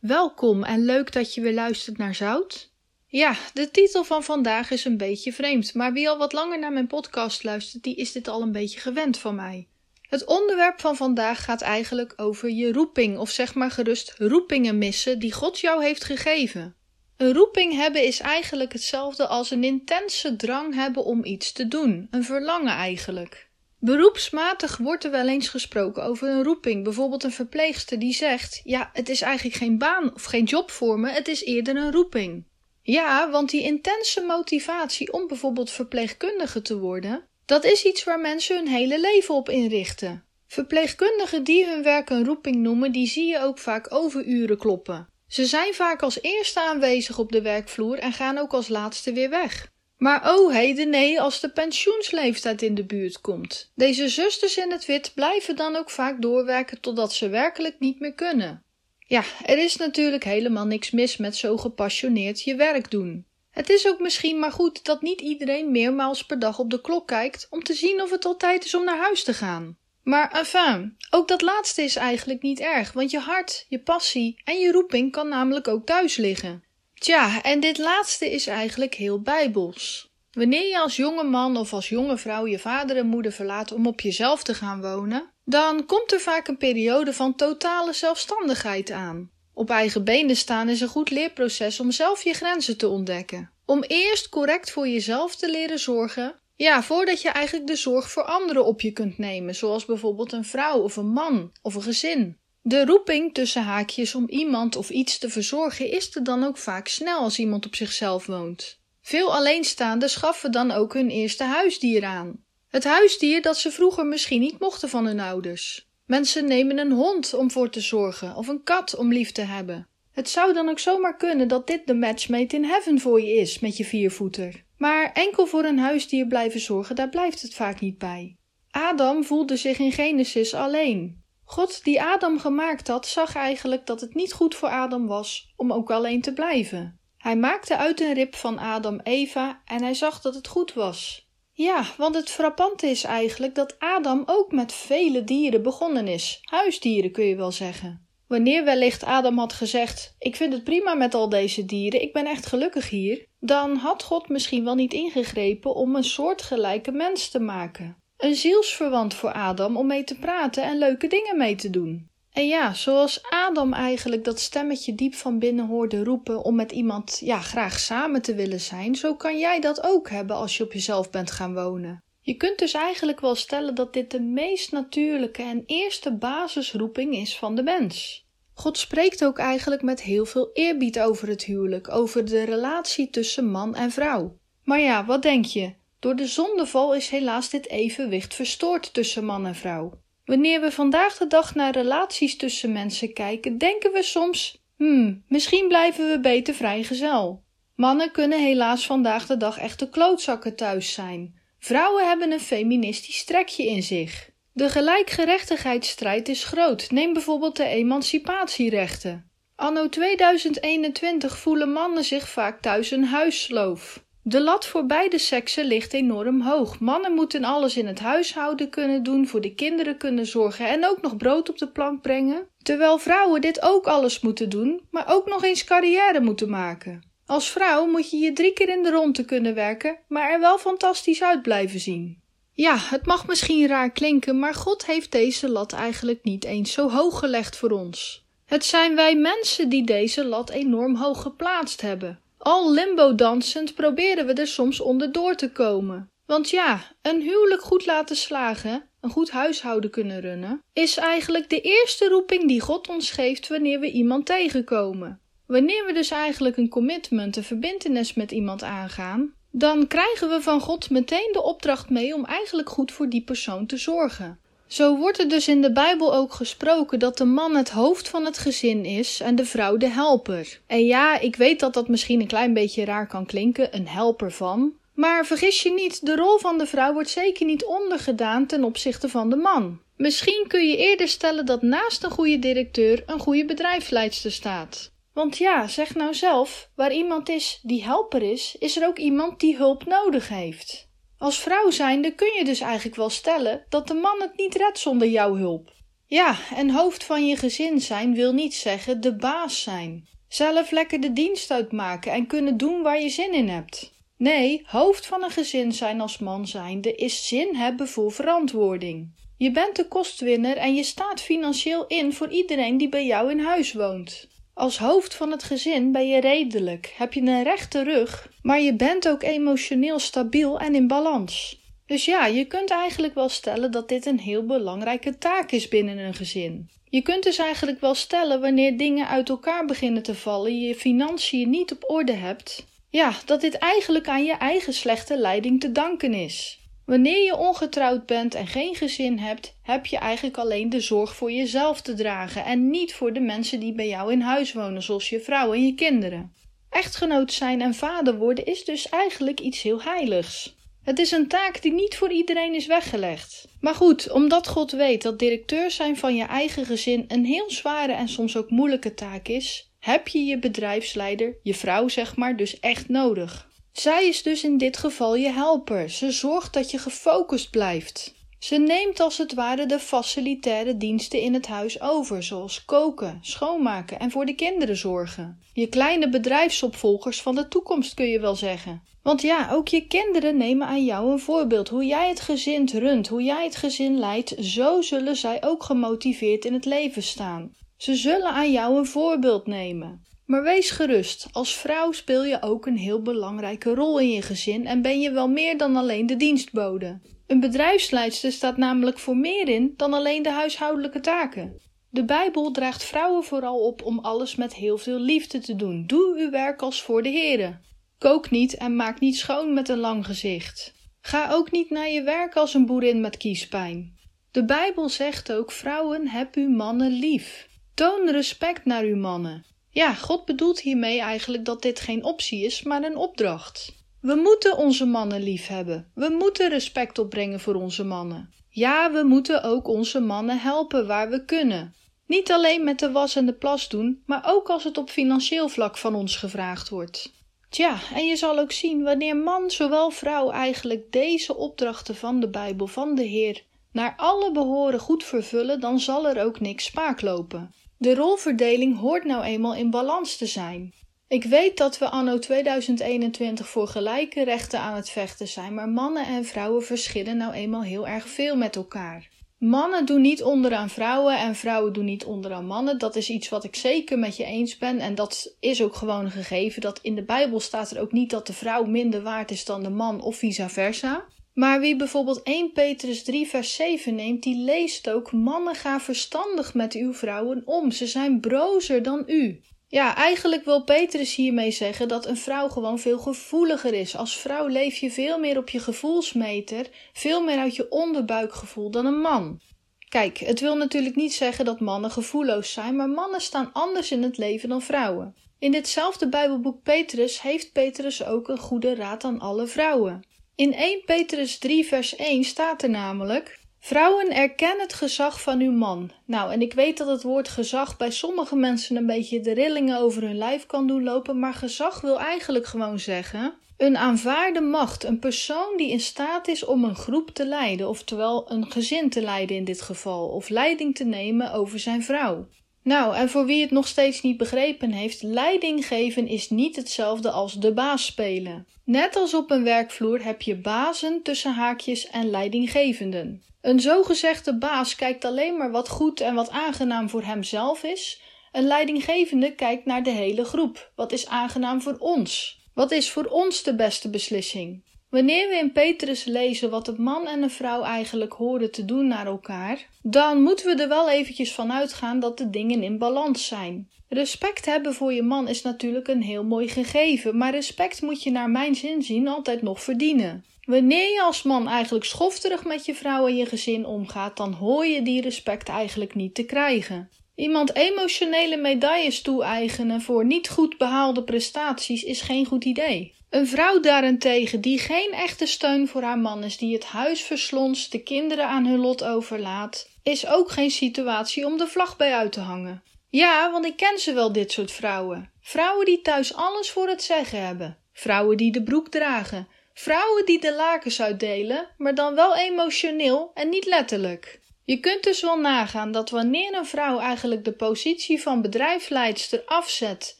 Welkom en leuk dat je weer luistert naar Zout. Ja, de titel van vandaag is een beetje vreemd, maar wie al wat langer naar mijn podcast luistert, die is dit al een beetje gewend van mij. Het onderwerp van vandaag gaat eigenlijk over je roeping, of zeg maar gerust roepingen missen die God jou heeft gegeven. Een roeping hebben is eigenlijk hetzelfde als een intense drang hebben om iets te doen, een verlangen eigenlijk. Beroepsmatig wordt er wel eens gesproken over een roeping. Bijvoorbeeld een verpleegster die zegt: Ja, het is eigenlijk geen baan of geen job voor me, het is eerder een roeping. Ja, want die intense motivatie om bijvoorbeeld verpleegkundige te worden, dat is iets waar mensen hun hele leven op inrichten. Verpleegkundigen die hun werk een roeping noemen, die zie je ook vaak overuren kloppen. Ze zijn vaak als eerste aanwezig op de werkvloer en gaan ook als laatste weer weg. Maar oh heden nee, als de pensioensleeftijd in de buurt komt. Deze zusters in het wit blijven dan ook vaak doorwerken totdat ze werkelijk niet meer kunnen. Ja, er is natuurlijk helemaal niks mis met zo gepassioneerd je werk doen. Het is ook misschien maar goed dat niet iedereen meermaals per dag op de klok kijkt om te zien of het al tijd is om naar huis te gaan. Maar enfin, ook dat laatste is eigenlijk niet erg, want je hart, je passie en je roeping kan namelijk ook thuis liggen. Tja, en dit laatste is eigenlijk heel bijbels. Wanneer je als jonge man of als jonge vrouw je vader en moeder verlaat om op jezelf te gaan wonen, dan komt er vaak een periode van totale zelfstandigheid aan. Op eigen benen staan is een goed leerproces om zelf je grenzen te ontdekken. Om eerst correct voor jezelf te leren zorgen, ja, voordat je eigenlijk de zorg voor anderen op je kunt nemen, zoals bijvoorbeeld een vrouw of een man of een gezin. De roeping tussen haakjes om iemand of iets te verzorgen is er dan ook vaak snel als iemand op zichzelf woont. Veel alleenstaanden schaffen dan ook hun eerste huisdier aan. Het huisdier dat ze vroeger misschien niet mochten van hun ouders. Mensen nemen een hond om voor te zorgen of een kat om lief te hebben. Het zou dan ook zomaar kunnen dat dit de match made in heaven voor je is met je viervoeter. Maar enkel voor een huisdier blijven zorgen, daar blijft het vaak niet bij. Adam voelde zich in Genesis alleen. God die Adam gemaakt had, zag eigenlijk dat het niet goed voor Adam was om ook alleen te blijven. Hij maakte uit een rib van Adam Eva en hij zag dat het goed was. Ja, want het frappante is eigenlijk dat Adam ook met vele dieren begonnen is. Huisdieren kun je wel zeggen. Wanneer wellicht Adam had gezegd: Ik vind het prima met al deze dieren, ik ben echt gelukkig hier, dan had God misschien wel niet ingegrepen om een soortgelijke mens te maken. Een zielsverwant voor Adam om mee te praten en leuke dingen mee te doen. En ja, zoals Adam eigenlijk dat stemmetje diep van binnen hoorde roepen om met iemand ja, graag samen te willen zijn, zo kan jij dat ook hebben als je op jezelf bent gaan wonen. Je kunt dus eigenlijk wel stellen dat dit de meest natuurlijke en eerste basisroeping is van de mens. God spreekt ook eigenlijk met heel veel eerbied over het huwelijk, over de relatie tussen man en vrouw. Maar ja, wat denk je? Door de zondeval is helaas dit evenwicht verstoord tussen man en vrouw. Wanneer we vandaag de dag naar relaties tussen mensen kijken, denken we soms: hmm, misschien blijven we beter vrijgezel. Mannen kunnen helaas vandaag de dag echte klootzakken thuis zijn. Vrouwen hebben een feministisch trekje in zich. De gelijkgerechtigheidsstrijd is groot. Neem bijvoorbeeld de emancipatierechten. Anno 2021 voelen mannen zich vaak thuis een huissloof. De lat voor beide seksen ligt enorm hoog. Mannen moeten alles in het huishouden kunnen doen, voor de kinderen kunnen zorgen en ook nog brood op de plank brengen. Terwijl vrouwen dit ook alles moeten doen, maar ook nog eens carrière moeten maken. Als vrouw moet je je drie keer in de ronde kunnen werken, maar er wel fantastisch uit blijven zien. Ja, het mag misschien raar klinken, maar God heeft deze lat eigenlijk niet eens zo hoog gelegd voor ons. Het zijn wij mensen die deze lat enorm hoog geplaatst hebben. Al limbo dansend proberen we er soms onderdoor te komen. Want ja, een huwelijk goed laten slagen, een goed huishouden kunnen runnen, is eigenlijk de eerste roeping die God ons geeft wanneer we iemand tegenkomen. Wanneer we dus eigenlijk een commitment, een verbintenis met iemand aangaan, dan krijgen we van God meteen de opdracht mee om eigenlijk goed voor die persoon te zorgen. Zo wordt er dus in de Bijbel ook gesproken dat de man het hoofd van het gezin is en de vrouw de helper. En ja, ik weet dat dat misschien een klein beetje raar kan klinken, een helper van. Maar vergis je niet, de rol van de vrouw wordt zeker niet ondergedaan ten opzichte van de man. Misschien kun je eerder stellen dat naast een goede directeur een goede bedrijfsleidster staat. Want ja, zeg nou zelf, waar iemand is die helper is, is er ook iemand die hulp nodig heeft. Als vrouw zijnde kun je dus eigenlijk wel stellen dat de man het niet redt zonder jouw hulp. Ja, en hoofd van je gezin zijn wil niet zeggen de baas zijn. Zelf lekker de dienst uitmaken en kunnen doen waar je zin in hebt. Nee, hoofd van een gezin zijn als man zijnde is zin hebben voor verantwoording. Je bent de kostwinner en je staat financieel in voor iedereen die bij jou in huis woont. Als hoofd van het gezin ben je redelijk, heb je een rechte rug, maar je bent ook emotioneel stabiel en in balans. Dus ja, je kunt eigenlijk wel stellen dat dit een heel belangrijke taak is binnen een gezin. Je kunt dus eigenlijk wel stellen wanneer dingen uit elkaar beginnen te vallen, je financiën niet op orde hebt, ja, dat dit eigenlijk aan je eigen slechte leiding te danken is. Wanneer je ongetrouwd bent en geen gezin hebt, heb je eigenlijk alleen de zorg voor jezelf te dragen en niet voor de mensen die bij jou in huis wonen, zoals je vrouw en je kinderen. Echtgenoot zijn en vader worden is dus eigenlijk iets heel heiligs. Het is een taak die niet voor iedereen is weggelegd. Maar goed, omdat God weet dat directeur zijn van je eigen gezin een heel zware en soms ook moeilijke taak is, heb je je bedrijfsleider, je vrouw zeg maar, dus echt nodig. Zij is dus in dit geval je helper. Ze zorgt dat je gefocust blijft. Ze neemt als het ware de facilitaire diensten in het huis over, zoals koken, schoonmaken en voor de kinderen zorgen. Je kleine bedrijfsopvolgers van de toekomst kun je wel zeggen. Want ja, ook je kinderen nemen aan jou een voorbeeld. Hoe jij het gezin runt, hoe jij het gezin leidt, zo zullen zij ook gemotiveerd in het leven staan. Ze zullen aan jou een voorbeeld nemen. Maar wees gerust, als vrouw speel je ook een heel belangrijke rol in je gezin en ben je wel meer dan alleen de dienstbode. Een bedrijfsleidster staat namelijk voor meer in dan alleen de huishoudelijke taken. De Bijbel draagt vrouwen vooral op om alles met heel veel liefde te doen. Doe uw werk als voor de Here. Kook niet en maak niet schoon met een lang gezicht. Ga ook niet naar je werk als een boerin met kiespijn. De Bijbel zegt ook: vrouwen, heb uw mannen lief. Toon respect naar uw mannen. Ja, God bedoelt hiermee eigenlijk dat dit geen optie is, maar een opdracht. We moeten onze mannen lief hebben. We moeten respect opbrengen voor onze mannen. Ja, we moeten ook onze mannen helpen waar we kunnen. Niet alleen met de was en de plas doen, maar ook als het op financieel vlak van ons gevraagd wordt. Tja, en je zal ook zien wanneer man zowel vrouw eigenlijk deze opdrachten van de Bijbel van de Heer naar alle behoren goed vervullen, dan zal er ook niks spaak lopen. De rolverdeling hoort nou eenmaal in balans te zijn. Ik weet dat we anno 2021 voor gelijke rechten aan het vechten zijn, maar mannen en vrouwen verschillen nou eenmaal heel erg veel met elkaar. Mannen doen niet onderaan vrouwen en vrouwen doen niet onderaan mannen. Dat is iets wat ik zeker met je eens ben. En dat is ook gewoon een gegeven. Dat in de Bijbel staat er ook niet dat de vrouw minder waard is dan de man of vice versa. Maar wie bijvoorbeeld 1 Petrus 3 vers 7 neemt, die leest ook: Mannen gaan verstandig met uw vrouwen om. Ze zijn brozer dan u. Ja, eigenlijk wil Petrus hiermee zeggen dat een vrouw gewoon veel gevoeliger is. Als vrouw leef je veel meer op je gevoelsmeter, veel meer uit je onderbuikgevoel dan een man. Kijk, het wil natuurlijk niet zeggen dat mannen gevoelloos zijn, maar mannen staan anders in het leven dan vrouwen. In ditzelfde Bijbelboek Petrus heeft Petrus ook een goede raad aan alle vrouwen. In 1 Petrus 3 vers 1 staat er namelijk: Vrouwen, erken het gezag van uw man. Nou, en ik weet dat het woord gezag bij sommige mensen een beetje de rillingen over hun lijf kan doen lopen, maar gezag wil eigenlijk gewoon zeggen een aanvaarde macht, een persoon die in staat is om een groep te leiden, oftewel een gezin te leiden in dit geval, of leiding te nemen over zijn vrouw. Nou, en voor wie het nog steeds niet begrepen heeft, leiding geven is niet hetzelfde als de baas spelen. Net als op een werkvloer heb je bazen tussen haakjes en leidinggevenden. Een zogezegde baas kijkt alleen maar wat goed en wat aangenaam voor hemzelf is. Een leidinggevende kijkt naar de hele groep. Wat is aangenaam voor ons? Wat is voor ons de beste beslissing? Wanneer we in Petrus lezen wat een man en een vrouw eigenlijk horen te doen naar elkaar, dan moeten we er wel eventjes van uitgaan dat de dingen in balans zijn. Respect hebben voor je man is natuurlijk een heel mooi gegeven, maar respect moet je naar mijn zin zien altijd nog verdienen. Wanneer je als man eigenlijk schofterig met je vrouw en je gezin omgaat, dan hoor je die respect eigenlijk niet te krijgen. Iemand emotionele medailles toe-eigenen voor niet goed behaalde prestaties is geen goed idee. Een vrouw daarentegen die geen echte steun voor haar man is, die het huis verslonst, de kinderen aan hun lot overlaat, is ook geen situatie om de vlag bij uit te hangen. Ja, want ik ken ze wel, dit soort vrouwen. Vrouwen die thuis alles voor het zeggen hebben. Vrouwen die de broek dragen. Vrouwen die de lakens uitdelen, maar dan wel emotioneel en niet letterlijk. Je kunt dus wel nagaan dat wanneer een vrouw eigenlijk de positie van bedrijfsleidster afzet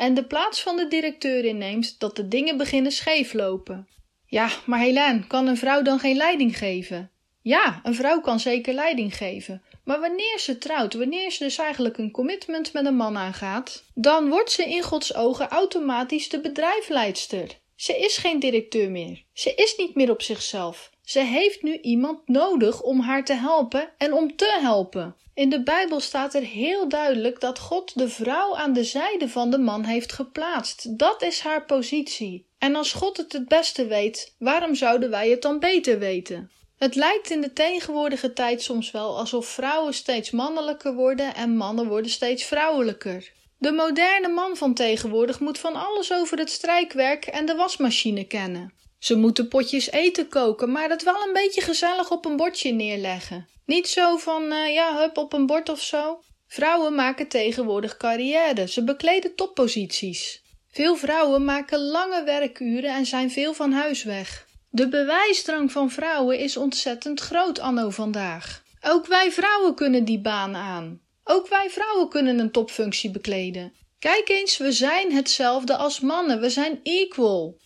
en de plaats van de directeur inneemt, dat de dingen beginnen scheeflopen. Ja, maar Helene, kan een vrouw dan geen leiding geven? Ja, een vrouw kan zeker leiding geven. Maar wanneer ze trouwt, wanneer ze dus eigenlijk een commitment met een man aangaat, dan wordt ze in Gods ogen automatisch de bedrijfsleidster. Ze is geen directeur meer. Ze is niet meer op zichzelf. Ze heeft nu iemand nodig om haar te helpen en om te helpen. In de Bijbel staat er heel duidelijk dat God de vrouw aan de zijde van de man heeft geplaatst. Dat is haar positie. En als God het het beste weet, waarom zouden wij het dan beter weten? Het lijkt in de tegenwoordige tijd soms wel alsof vrouwen steeds mannelijker worden en mannen worden steeds vrouwelijker. De moderne man van tegenwoordig moet van alles over het strijkwerk en de wasmachine kennen. Ze moeten potjes eten koken, maar dat wel een beetje gezellig op een bordje neerleggen. Niet zo van, uh, ja, hup, op een bord of zo. Vrouwen maken tegenwoordig carrière, ze bekleden topposities. Veel vrouwen maken lange werkuren en zijn veel van huis weg. De bewijsdrang van vrouwen is ontzettend groot anno vandaag. Ook wij vrouwen kunnen die baan aan. Ook wij vrouwen kunnen een topfunctie bekleden. Kijk eens, we zijn hetzelfde als mannen, we zijn equal.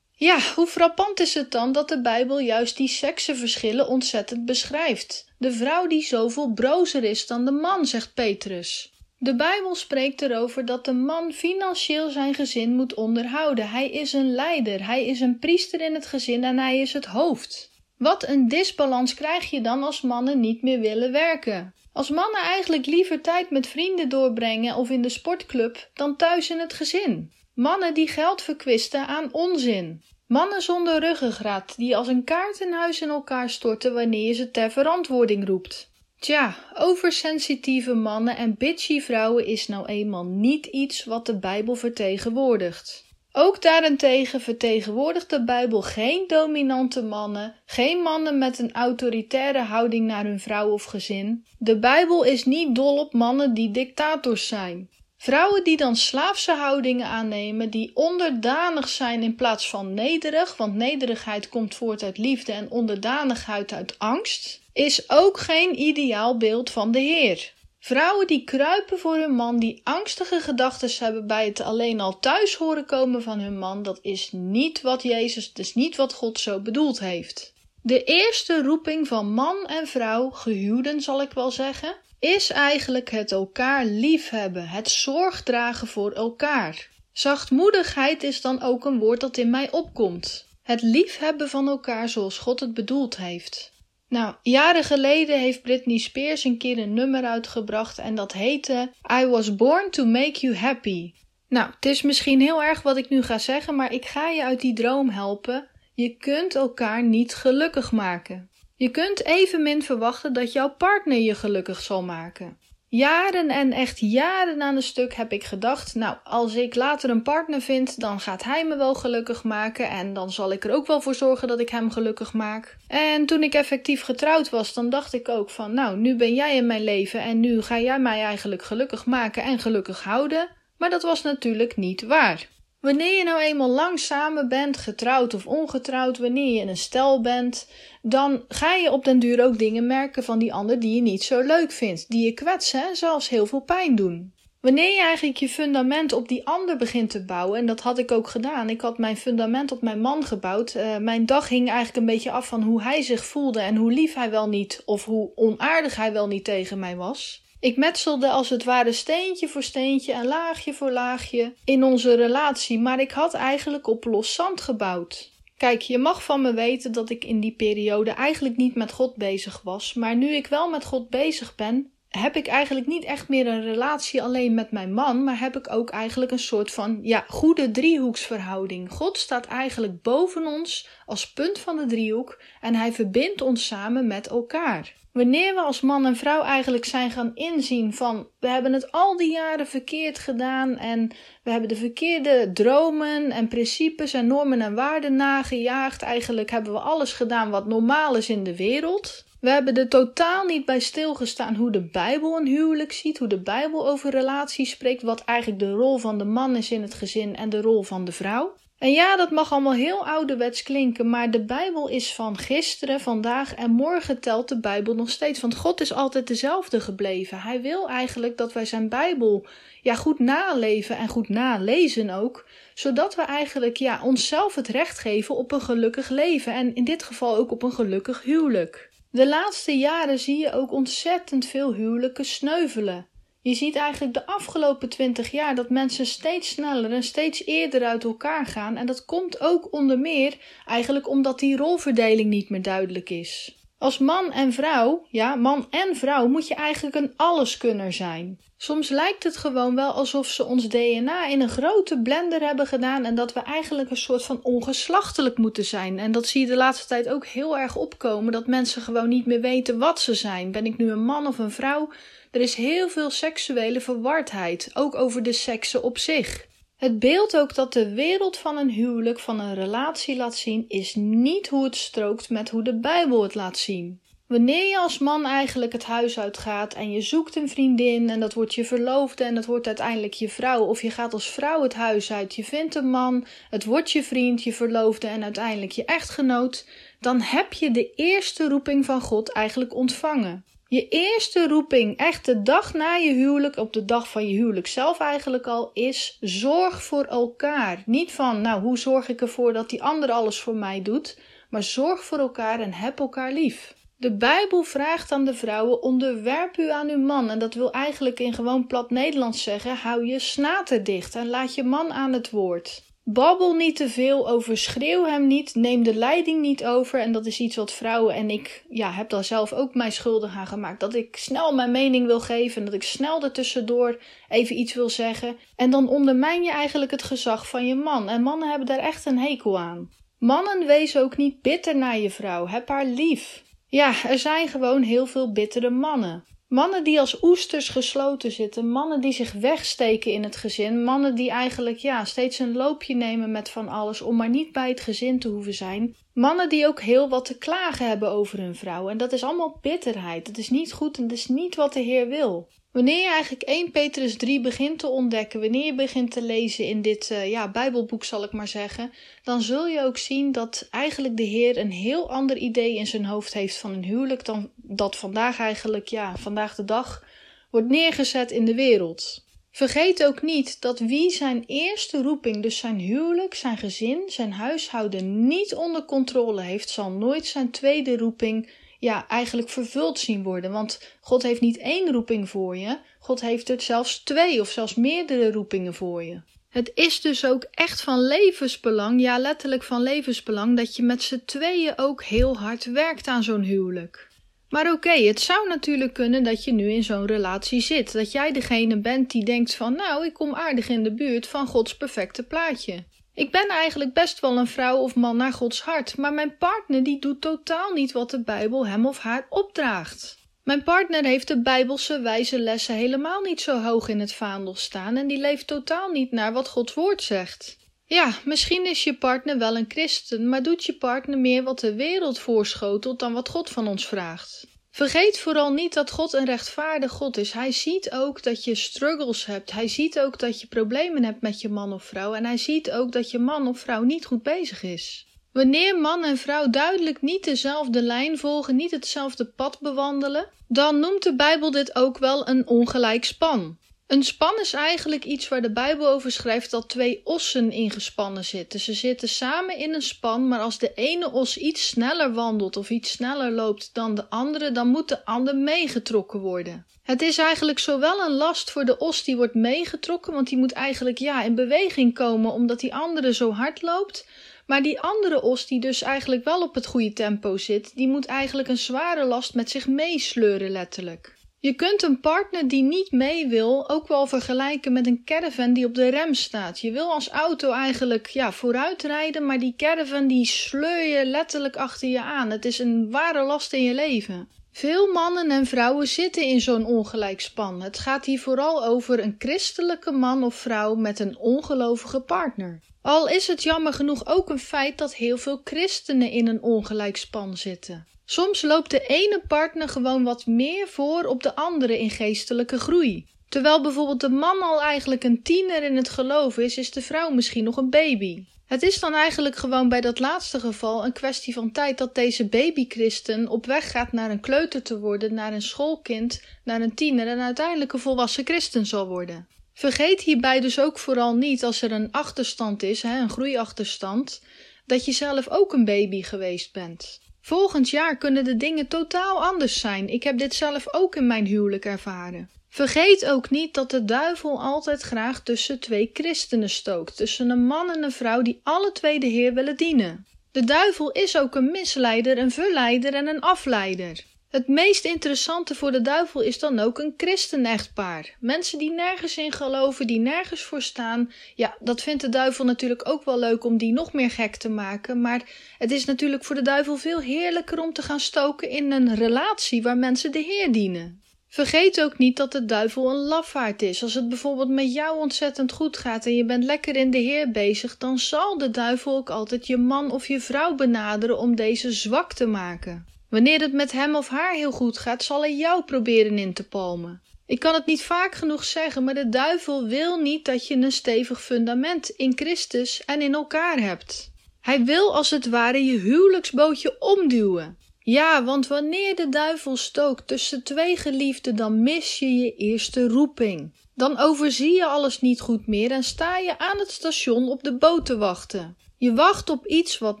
Ja, hoe frappant is het dan dat de Bijbel juist die seksenverschillen ontzettend beschrijft? De vrouw die zoveel brozer is dan de man, zegt Petrus. De Bijbel spreekt erover dat de man financieel zijn gezin moet onderhouden. Hij is een leider, hij is een priester in het gezin en hij is het hoofd. Wat een disbalans krijg je dan als mannen niet meer willen werken? Als mannen eigenlijk liever tijd met vrienden doorbrengen of in de sportclub dan thuis in het gezin. Mannen die geld verkwisten aan onzin. Mannen zonder ruggengraat die als een kaart huis in elkaar storten wanneer je ze ter verantwoording roept. Tja, oversensitieve mannen en bitchy vrouwen is nou eenmaal niet iets wat de Bijbel vertegenwoordigt. Ook daarentegen vertegenwoordigt de Bijbel geen dominante mannen, geen mannen met een autoritaire houding naar hun vrouw of gezin. De Bijbel is niet dol op mannen die dictators zijn. Vrouwen die dan slaafse houdingen aannemen, die onderdanig zijn in plaats van nederig, want nederigheid komt voort uit liefde en onderdanigheid uit angst, is ook geen ideaal beeld van de Heer. Vrouwen die kruipen voor hun man, die angstige gedachten hebben bij het alleen al thuis horen komen van hun man, dat is niet wat Jezus, is niet wat God zo bedoeld heeft. De eerste roeping van man en vrouw, gehuwden zal ik wel zeggen, is eigenlijk het elkaar liefhebben, het zorg dragen voor elkaar. Zachtmoedigheid is dan ook een woord dat in mij opkomt. Het liefhebben van elkaar zoals God het bedoeld heeft. Nou, jaren geleden heeft Britney Spears een keer een nummer uitgebracht en dat heette I Was Born to Make You Happy. Nou, het is misschien heel erg wat ik nu ga zeggen, maar ik ga je uit die droom helpen. Je kunt elkaar niet gelukkig maken. Je kunt evenmin verwachten dat jouw partner je gelukkig zal maken. Jaren en echt jaren aan een stuk heb ik gedacht: Nou, als ik later een partner vind, dan gaat hij me wel gelukkig maken en dan zal ik er ook wel voor zorgen dat ik hem gelukkig maak. En toen ik effectief getrouwd was, dan dacht ik ook van: Nou, nu ben jij in mijn leven en nu ga jij mij eigenlijk gelukkig maken en gelukkig houden. Maar dat was natuurlijk niet waar. Wanneer je nou eenmaal lang samen bent, getrouwd of ongetrouwd, wanneer je in een stel bent, dan ga je op den duur ook dingen merken van die ander die je niet zo leuk vindt, die je kwetsen en zelfs heel veel pijn doen. Wanneer je eigenlijk je fundament op die ander begint te bouwen, en dat had ik ook gedaan, ik had mijn fundament op mijn man gebouwd. Uh, mijn dag hing eigenlijk een beetje af van hoe hij zich voelde en hoe lief hij wel niet of hoe onaardig hij wel niet tegen mij was. Ik metselde als het ware steentje voor steentje en laagje voor laagje in onze relatie, maar ik had eigenlijk op los zand gebouwd. Kijk, je mag van me weten dat ik in die periode eigenlijk niet met God bezig was, maar nu ik wel met God bezig ben, heb ik eigenlijk niet echt meer een relatie alleen met mijn man, maar heb ik ook eigenlijk een soort van ja, goede driehoeksverhouding. God staat eigenlijk boven ons als punt van de driehoek en hij verbindt ons samen met elkaar. Wanneer we als man en vrouw eigenlijk zijn gaan inzien van we hebben het al die jaren verkeerd gedaan en we hebben de verkeerde dromen en principes en normen en waarden nagejaagd. Eigenlijk hebben we alles gedaan wat normaal is in de wereld. We hebben er totaal niet bij stilgestaan hoe de Bijbel een huwelijk ziet, hoe de Bijbel over relaties spreekt, wat eigenlijk de rol van de man is in het gezin en de rol van de vrouw. En ja, dat mag allemaal heel ouderwets klinken, maar de Bijbel is van gisteren, vandaag en morgen telt de Bijbel nog steeds. Want God is altijd dezelfde gebleven. Hij wil eigenlijk dat wij zijn Bijbel ja, goed naleven en goed nalezen ook, zodat we eigenlijk ja, onszelf het recht geven op een gelukkig leven en in dit geval ook op een gelukkig huwelijk. De laatste jaren zie je ook ontzettend veel huwelijken sneuvelen. Je ziet eigenlijk de afgelopen twintig jaar dat mensen steeds sneller en steeds eerder uit elkaar gaan. En dat komt ook onder meer eigenlijk omdat die rolverdeling niet meer duidelijk is. Als man en vrouw, ja, man en vrouw, moet je eigenlijk een alleskunner zijn. Soms lijkt het gewoon wel alsof ze ons DNA in een grote blender hebben gedaan en dat we eigenlijk een soort van ongeslachtelijk moeten zijn. En dat zie je de laatste tijd ook heel erg opkomen, dat mensen gewoon niet meer weten wat ze zijn. Ben ik nu een man of een vrouw? Er is heel veel seksuele verwardheid, ook over de seksen op zich. Het beeld ook dat de wereld van een huwelijk, van een relatie laat zien, is niet hoe het strookt met hoe de Bijbel het laat zien. Wanneer je als man eigenlijk het huis uitgaat en je zoekt een vriendin en dat wordt je verloofde en dat wordt uiteindelijk je vrouw, of je gaat als vrouw het huis uit, je vindt een man, het wordt je vriend, je verloofde en uiteindelijk je echtgenoot, dan heb je de eerste roeping van God eigenlijk ontvangen. Je eerste roeping, echt de dag na je huwelijk, op de dag van je huwelijk zelf eigenlijk al, is zorg voor elkaar. Niet van, nou, hoe zorg ik ervoor dat die ander alles voor mij doet, maar zorg voor elkaar en heb elkaar lief. De Bijbel vraagt aan de vrouwen: onderwerp u aan uw man. En dat wil eigenlijk in gewoon plat Nederlands zeggen: hou je snater dicht en laat je man aan het woord. Babbel niet te veel, overschreeuw hem niet, neem de leiding niet over. En dat is iets wat vrouwen en ik ja, heb daar zelf ook mij schuldig aan gemaakt. Dat ik snel mijn mening wil geven en dat ik snel ertussendoor even iets wil zeggen. En dan ondermijn je eigenlijk het gezag van je man. En mannen hebben daar echt een hekel aan. Mannen, wees ook niet bitter naar je vrouw. Heb haar lief. Ja, er zijn gewoon heel veel bittere mannen. Mannen die als oesters gesloten zitten, mannen die zich wegsteken in het gezin, mannen die eigenlijk ja, steeds een loopje nemen met van alles om maar niet bij het gezin te hoeven zijn. Mannen die ook heel wat te klagen hebben over hun vrouw. En dat is allemaal bitterheid. Dat is niet goed en dat is niet wat de Heer wil. Wanneer je eigenlijk 1 Petrus 3 begint te ontdekken, wanneer je begint te lezen in dit uh, ja, Bijbelboek, zal ik maar zeggen, dan zul je ook zien dat eigenlijk de Heer een heel ander idee in zijn hoofd heeft van een huwelijk dan dat vandaag eigenlijk, ja, vandaag de dag wordt neergezet in de wereld. Vergeet ook niet dat wie zijn eerste roeping, dus zijn huwelijk, zijn gezin, zijn huishouden niet onder controle heeft, zal nooit zijn tweede roeping ja, eigenlijk vervuld zien worden. Want God heeft niet één roeping voor je, God heeft er zelfs twee of zelfs meerdere roepingen voor je. Het is dus ook echt van levensbelang, ja letterlijk van levensbelang, dat je met z'n tweeën ook heel hard werkt aan zo'n huwelijk. Maar oké, het zou natuurlijk kunnen dat je nu in zo'n relatie zit. Dat jij degene bent die denkt van nou, ik kom aardig in de buurt van Gods perfecte plaatje. Ik ben eigenlijk best wel een vrouw of man naar Gods hart, maar mijn partner die doet totaal niet wat de Bijbel hem of haar opdraagt. Mijn partner heeft de Bijbelse wijze lessen helemaal niet zo hoog in het vaandel staan en die leeft totaal niet naar wat Gods woord zegt. Ja, misschien is je partner wel een christen, maar doet je partner meer wat de wereld voorschotelt dan wat God van ons vraagt. Vergeet vooral niet dat God een rechtvaardig God is. Hij ziet ook dat je struggles hebt. Hij ziet ook dat je problemen hebt met je man of vrouw. En hij ziet ook dat je man of vrouw niet goed bezig is. Wanneer man en vrouw duidelijk niet dezelfde lijn volgen, niet hetzelfde pad bewandelen, dan noemt de Bijbel dit ook wel een ongelijk span. Een span is eigenlijk iets waar de Bijbel over schrijft dat twee ossen ingespannen zitten. Ze zitten samen in een span, maar als de ene os iets sneller wandelt of iets sneller loopt dan de andere, dan moet de ander meegetrokken worden. Het is eigenlijk zowel een last voor de os die wordt meegetrokken, want die moet eigenlijk ja in beweging komen omdat die andere zo hard loopt. Maar die andere os, die dus eigenlijk wel op het goede tempo zit, die moet eigenlijk een zware last met zich meesleuren, letterlijk. Je kunt een partner die niet mee wil ook wel vergelijken met een caravan die op de rem staat. Je wil als auto eigenlijk ja, vooruit rijden, maar die caravan die sleur je letterlijk achter je aan. Het is een ware last in je leven. Veel mannen en vrouwen zitten in zo'n ongelijk span. Het gaat hier vooral over een christelijke man of vrouw met een ongelovige partner. Al is het jammer genoeg ook een feit dat heel veel christenen in een ongelijk span zitten. Soms loopt de ene partner gewoon wat meer voor op de andere in geestelijke groei. Terwijl bijvoorbeeld de man al eigenlijk een tiener in het geloof is, is de vrouw misschien nog een baby. Het is dan eigenlijk gewoon bij dat laatste geval een kwestie van tijd dat deze babychristen op weg gaat naar een kleuter te worden, naar een schoolkind, naar een tiener en uiteindelijk een volwassen christen zal worden. Vergeet hierbij dus ook vooral niet als er een achterstand is, een groeiachterstand, dat je zelf ook een baby geweest bent. Volgend jaar kunnen de dingen totaal anders zijn. Ik heb dit zelf ook in mijn huwelijk ervaren. Vergeet ook niet dat de duivel altijd graag tussen twee christenen stookt, tussen een man en een vrouw die alle twee de Heer willen dienen. De duivel is ook een misleider, een verleider en een afleider. Het meest interessante voor de duivel is dan ook een christen-echtpaar. Mensen die nergens in geloven, die nergens voor staan. Ja, dat vindt de duivel natuurlijk ook wel leuk om die nog meer gek te maken. Maar het is natuurlijk voor de duivel veel heerlijker om te gaan stoken in een relatie waar mensen de Heer dienen. Vergeet ook niet dat de duivel een lafaard is. Als het bijvoorbeeld met jou ontzettend goed gaat en je bent lekker in de Heer bezig, dan zal de duivel ook altijd je man of je vrouw benaderen om deze zwak te maken. Wanneer het met hem of haar heel goed gaat, zal hij jou proberen in te palmen. Ik kan het niet vaak genoeg zeggen, maar de duivel wil niet dat je een stevig fundament in Christus en in elkaar hebt. Hij wil als het ware je huwelijksbootje omduwen. Ja, want wanneer de duivel stookt tussen twee geliefden, dan mis je je eerste roeping. Dan overzie je alles niet goed meer en sta je aan het station op de boot te wachten. Je wacht op iets wat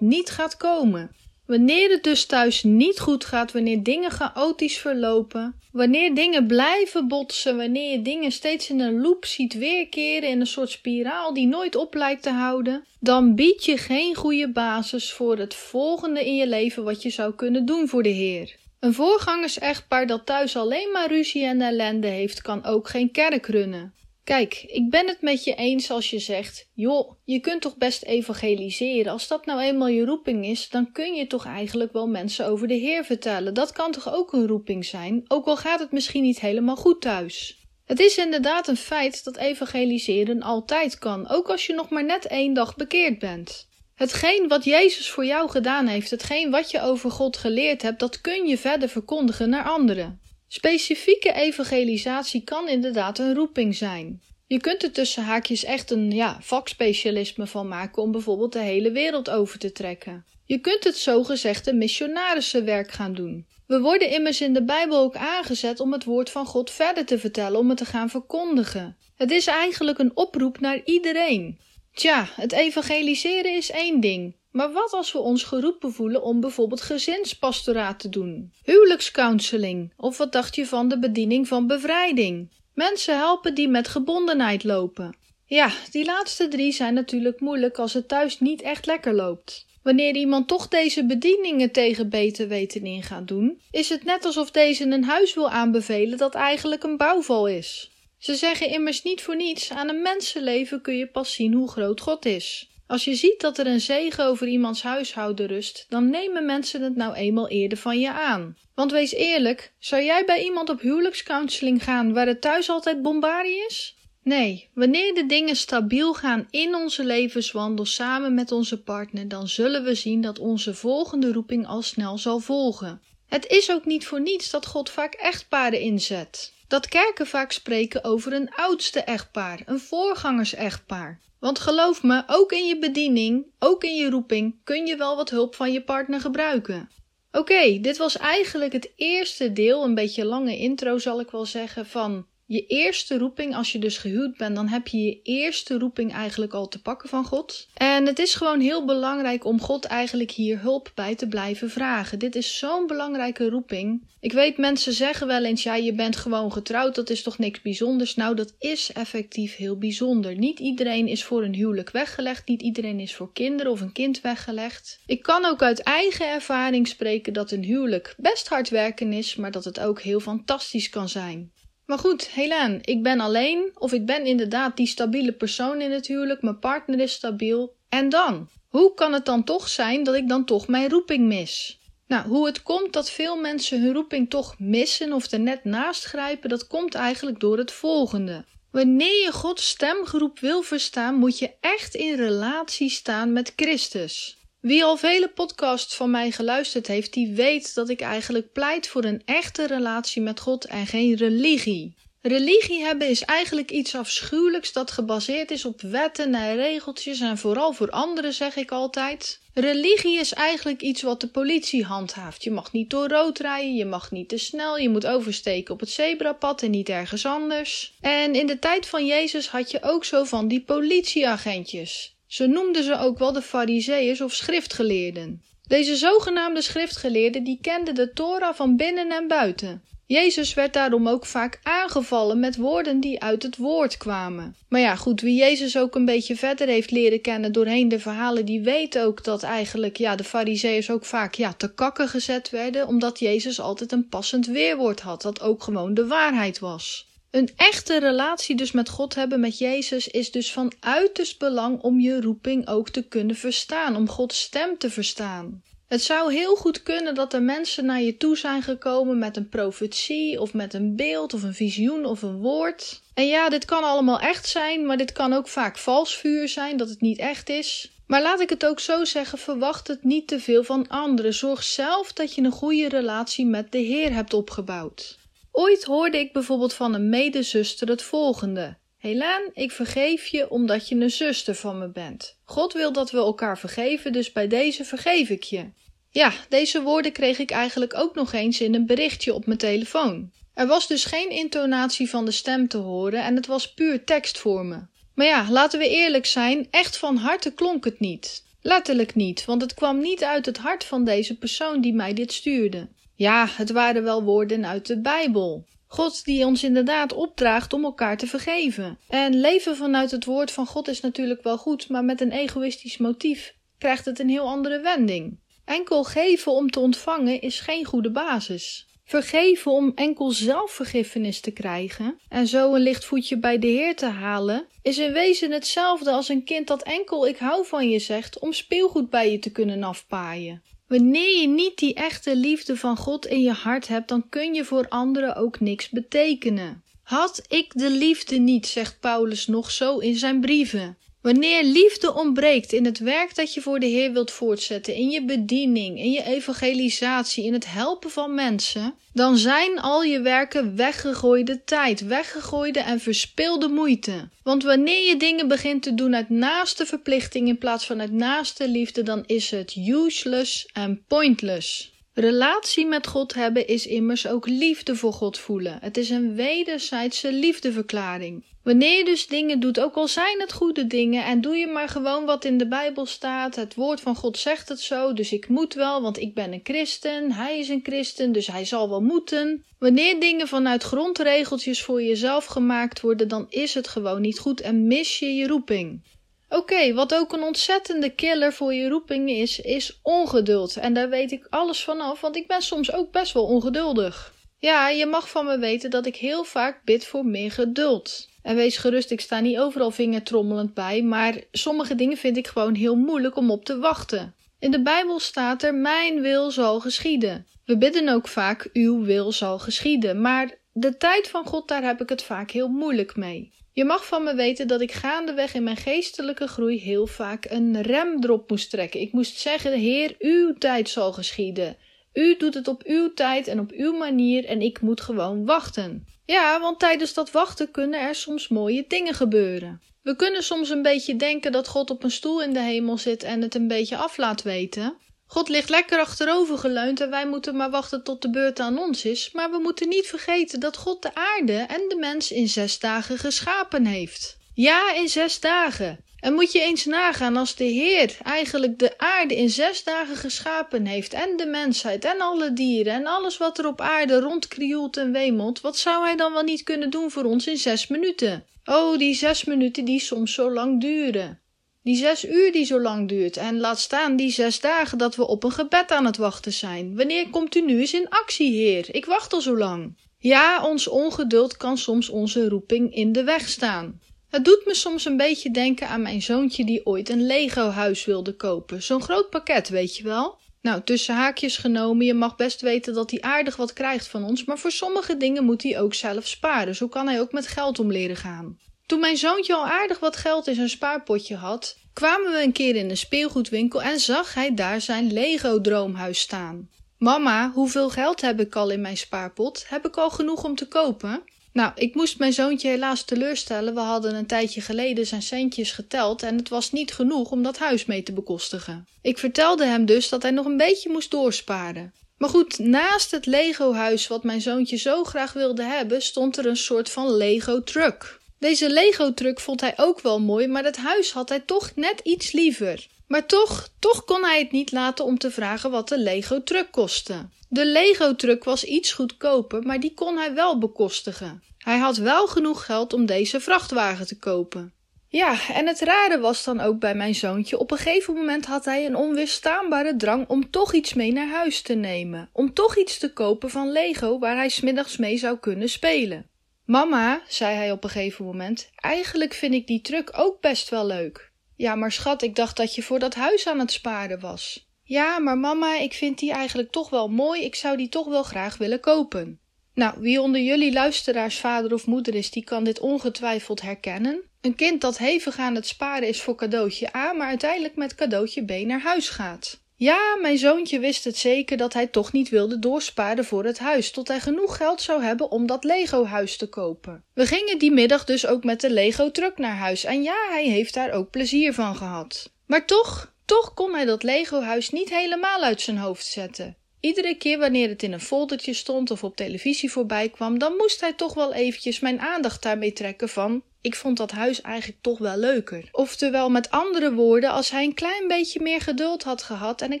niet gaat komen. Wanneer het dus thuis niet goed gaat, wanneer dingen chaotisch verlopen, wanneer dingen blijven botsen, wanneer je dingen steeds in een loop ziet weerkeren in een soort spiraal die nooit op lijkt te houden, dan bied je geen goede basis voor het volgende in je leven wat je zou kunnen doen voor de Heer. Een voorgangers-echtpaar dat thuis alleen maar ruzie en ellende heeft, kan ook geen kerk runnen. Kijk, ik ben het met je eens als je zegt: joh, je kunt toch best evangeliseren. Als dat nou eenmaal je roeping is, dan kun je toch eigenlijk wel mensen over de Heer vertellen. Dat kan toch ook een roeping zijn, ook al gaat het misschien niet helemaal goed thuis. Het is inderdaad een feit dat evangeliseren altijd kan, ook als je nog maar net één dag bekeerd bent. Hetgeen wat Jezus voor jou gedaan heeft, hetgeen wat je over God geleerd hebt, dat kun je verder verkondigen naar anderen. Specifieke evangelisatie kan inderdaad een roeping zijn. Je kunt er tussen haakjes echt een ja, vakspecialisme van maken om bijvoorbeeld de hele wereld over te trekken. Je kunt het zogezegde missionarissenwerk gaan doen. We worden immers in de Bijbel ook aangezet om het woord van God verder te vertellen, om het te gaan verkondigen. Het is eigenlijk een oproep naar iedereen. Tja, het evangeliseren is één ding, maar wat als we ons geroepen voelen om bijvoorbeeld gezinspastoraat te doen? Huwelijkscounseling? Of wat dacht je van de bediening van bevrijding? Mensen helpen die met gebondenheid lopen. Ja, die laatste drie zijn natuurlijk moeilijk als het thuis niet echt lekker loopt. Wanneer iemand toch deze bedieningen tegen beter weten in gaat doen, is het net alsof deze een huis wil aanbevelen dat eigenlijk een bouwval is. Ze zeggen immers niet voor niets: aan een mensenleven kun je pas zien hoe groot God is. Als je ziet dat er een zegen over iemands huishouden rust, dan nemen mensen het nou eenmaal eerder van je aan. Want wees eerlijk, zou jij bij iemand op huwelijkscounseling gaan waar het thuis altijd bombardie is? Nee, wanneer de dingen stabiel gaan in onze levenswandel samen met onze partner, dan zullen we zien dat onze volgende roeping al snel zal volgen. Het is ook niet voor niets dat God vaak echtparen inzet. Dat kerken vaak spreken over een oudste echtpaar, een voorgangers-echtpaar. Want geloof me, ook in je bediening, ook in je roeping, kun je wel wat hulp van je partner gebruiken. Oké, dit was eigenlijk het eerste deel, een beetje lange intro zal ik wel zeggen, van je eerste roeping, als je dus gehuwd bent, dan heb je je eerste roeping eigenlijk al te pakken van God. En het is gewoon heel belangrijk om God eigenlijk hier hulp bij te blijven vragen. Dit is zo'n belangrijke roeping. Ik weet, mensen zeggen wel eens: ja, je bent gewoon getrouwd, dat is toch niks bijzonders? Nou, dat is effectief heel bijzonder. Niet iedereen is voor een huwelijk weggelegd, niet iedereen is voor kinderen of een kind weggelegd. Ik kan ook uit eigen ervaring spreken dat een huwelijk best hard werken is, maar dat het ook heel fantastisch kan zijn. Maar goed, Helen, ik ben alleen of ik ben inderdaad die stabiele persoon in het huwelijk, mijn partner is stabiel. En dan? Hoe kan het dan toch zijn dat ik dan toch mijn roeping mis? Nou, hoe het komt dat veel mensen hun roeping toch missen of er net naast grijpen, dat komt eigenlijk door het volgende. Wanneer je Gods stemgeroep wil verstaan, moet je echt in relatie staan met Christus. Wie al vele podcasts van mij geluisterd heeft, die weet dat ik eigenlijk pleit voor een echte relatie met God en geen religie. Religie hebben is eigenlijk iets afschuwelijks dat gebaseerd is op wetten en regeltjes en vooral voor anderen zeg ik altijd. Religie is eigenlijk iets wat de politie handhaaft. Je mag niet door rood rijden, je mag niet te snel, je moet oversteken op het zebrapad en niet ergens anders. En in de tijd van Jezus had je ook zo van die politieagentjes. Ze noemden ze ook wel de fariseeërs of schriftgeleerden. Deze zogenaamde schriftgeleerden die kenden de Torah van binnen en buiten. Jezus werd daarom ook vaak aangevallen met woorden die uit het woord kwamen. Maar ja, goed, wie Jezus ook een beetje verder heeft leren kennen doorheen de verhalen, die weet ook dat eigenlijk ja, de fariseeërs ook vaak ja, te kakken gezet werden, omdat Jezus altijd een passend weerwoord had, dat ook gewoon de waarheid was. Een echte relatie dus met God hebben met Jezus is dus van uiterst belang om je roeping ook te kunnen verstaan, om Gods stem te verstaan. Het zou heel goed kunnen dat er mensen naar je toe zijn gekomen met een profetie of met een beeld of een visioen of een woord. En ja, dit kan allemaal echt zijn, maar dit kan ook vaak vals vuur zijn, dat het niet echt is. Maar laat ik het ook zo zeggen, verwacht het niet te veel van anderen. Zorg zelf dat je een goede relatie met de Heer hebt opgebouwd. Ooit hoorde ik bijvoorbeeld van een medezuster het volgende. Helaan, ik vergeef je omdat je een zuster van me bent. God wil dat we elkaar vergeven, dus bij deze vergeef ik je. Ja, deze woorden kreeg ik eigenlijk ook nog eens in een berichtje op mijn telefoon. Er was dus geen intonatie van de stem te horen en het was puur tekst voor me. Maar ja, laten we eerlijk zijn, echt van harte klonk het niet. Letterlijk niet, want het kwam niet uit het hart van deze persoon die mij dit stuurde. Ja, het waren wel woorden uit de Bijbel. God die ons inderdaad opdraagt om elkaar te vergeven. En leven vanuit het woord van God is natuurlijk wel goed, maar met een egoïstisch motief krijgt het een heel andere wending. Enkel geven om te ontvangen is geen goede basis. Vergeven om enkel zelfvergiffenis te krijgen en zo een licht voetje bij de Heer te halen, is in wezen hetzelfde als een kind dat enkel ik hou van je zegt om speelgoed bij je te kunnen afpaaien. Wanneer je niet die echte liefde van God in je hart hebt, dan kun je voor anderen ook niks betekenen. Had ik de liefde niet, zegt Paulus nog zo in zijn brieven. Wanneer liefde ontbreekt in het werk dat je voor de Heer wilt voortzetten, in je bediening, in je evangelisatie, in het helpen van mensen, dan zijn al je werken weggegooide tijd, weggegooide en verspilde moeite. Want wanneer je dingen begint te doen uit naaste verplichting in plaats van uit naaste liefde, dan is het useless en pointless. Relatie met God hebben is immers ook liefde voor God voelen. Het is een wederzijdse liefdeverklaring. Wanneer je dus dingen doet, ook al zijn het goede dingen, en doe je maar gewoon wat in de Bijbel staat. Het woord van God zegt het zo, dus ik moet wel, want ik ben een christen. Hij is een christen, dus hij zal wel moeten. Wanneer dingen vanuit grondregeltjes voor jezelf gemaakt worden, dan is het gewoon niet goed en mis je je roeping. Oké, wat ook een ontzettende killer voor je roeping is, is ongeduld. En daar weet ik alles vanaf, want ik ben soms ook best wel ongeduldig. Ja, je mag van me weten dat ik heel vaak bid voor meer geduld. En wees gerust, ik sta niet overal vingertrommelend bij, maar sommige dingen vind ik gewoon heel moeilijk om op te wachten. In de Bijbel staat er: Mijn wil zal geschieden. We bidden ook vaak: Uw wil zal geschieden. Maar de tijd van God, daar heb ik het vaak heel moeilijk mee. Je mag van me weten dat ik gaandeweg in mijn geestelijke groei heel vaak een rem erop moest trekken. Ik moest zeggen: Heer, uw tijd zal geschieden. U doet het op uw tijd en op uw manier en ik moet gewoon wachten. Ja, want tijdens dat wachten kunnen er soms mooie dingen gebeuren. We kunnen soms een beetje denken dat God op een stoel in de hemel zit en het een beetje af laat weten. God ligt lekker achterover geleund en wij moeten maar wachten tot de beurt aan ons is. Maar we moeten niet vergeten dat God de aarde en de mens in zes dagen geschapen heeft. Ja, in zes dagen. En moet je eens nagaan als de Heer eigenlijk de aarde in zes dagen geschapen heeft en de mensheid en alle dieren en alles wat er op aarde rondkrioelt en wemelt, wat zou hij dan wel niet kunnen doen voor ons in zes minuten? Oh, die zes minuten die soms zo lang duren. Die zes uur die zo lang duurt en laat staan die zes dagen dat we op een gebed aan het wachten zijn. Wanneer komt u nu eens in actie, Heer? Ik wacht al zo lang. Ja, ons ongeduld kan soms onze roeping in de weg staan. Het doet me soms een beetje denken aan mijn zoontje die ooit een Lego-huis wilde kopen. Zo'n groot pakket, weet je wel? Nou, tussen haakjes genomen, je mag best weten dat hij aardig wat krijgt van ons, maar voor sommige dingen moet hij ook zelf sparen. Zo kan hij ook met geld om leren gaan. Toen mijn zoontje al aardig wat geld in zijn spaarpotje had, kwamen we een keer in een speelgoedwinkel en zag hij daar zijn Lego droomhuis staan. Mama, hoeveel geld heb ik al in mijn spaarpot? Heb ik al genoeg om te kopen? Nou, ik moest mijn zoontje helaas teleurstellen. We hadden een tijdje geleden zijn centjes geteld en het was niet genoeg om dat huis mee te bekostigen. Ik vertelde hem dus dat hij nog een beetje moest doorsparen. Maar goed, naast het Lego-huis wat mijn zoontje zo graag wilde hebben, stond er een soort van Lego-truck. Deze Lego-truck vond hij ook wel mooi, maar het huis had hij toch net iets liever. Maar toch, toch kon hij het niet laten om te vragen wat de Lego-truck kostte. De Lego-truck was iets goedkoper, maar die kon hij wel bekostigen. Hij had wel genoeg geld om deze vrachtwagen te kopen. Ja, en het rare was dan ook bij mijn zoontje. Op een gegeven moment had hij een onweerstaanbare drang om toch iets mee naar huis te nemen. Om toch iets te kopen van Lego waar hij smiddags mee zou kunnen spelen. Mama, zei hij op een gegeven moment, eigenlijk vind ik die truck ook best wel leuk. Ja, maar schat, ik dacht dat je voor dat huis aan het sparen was. Ja, maar mama, ik vind die eigenlijk toch wel mooi. Ik zou die toch wel graag willen kopen. Nou, wie onder jullie luisteraars vader of moeder is, die kan dit ongetwijfeld herkennen. Een kind dat hevig aan het sparen is voor cadeautje A, maar uiteindelijk met cadeautje B naar huis gaat. Ja, mijn zoontje wist het zeker dat hij toch niet wilde doorsparen voor het huis, tot hij genoeg geld zou hebben om dat Lego-huis te kopen. We gingen die middag dus ook met de Lego-truck naar huis en ja, hij heeft daar ook plezier van gehad. Maar toch, toch kon hij dat Lego-huis niet helemaal uit zijn hoofd zetten. Iedere keer wanneer het in een foldertje stond of op televisie voorbij kwam, dan moest hij toch wel eventjes mijn aandacht daarmee trekken van ik vond dat huis eigenlijk toch wel leuker. Oftewel, met andere woorden, als hij een klein beetje meer geduld had gehad en een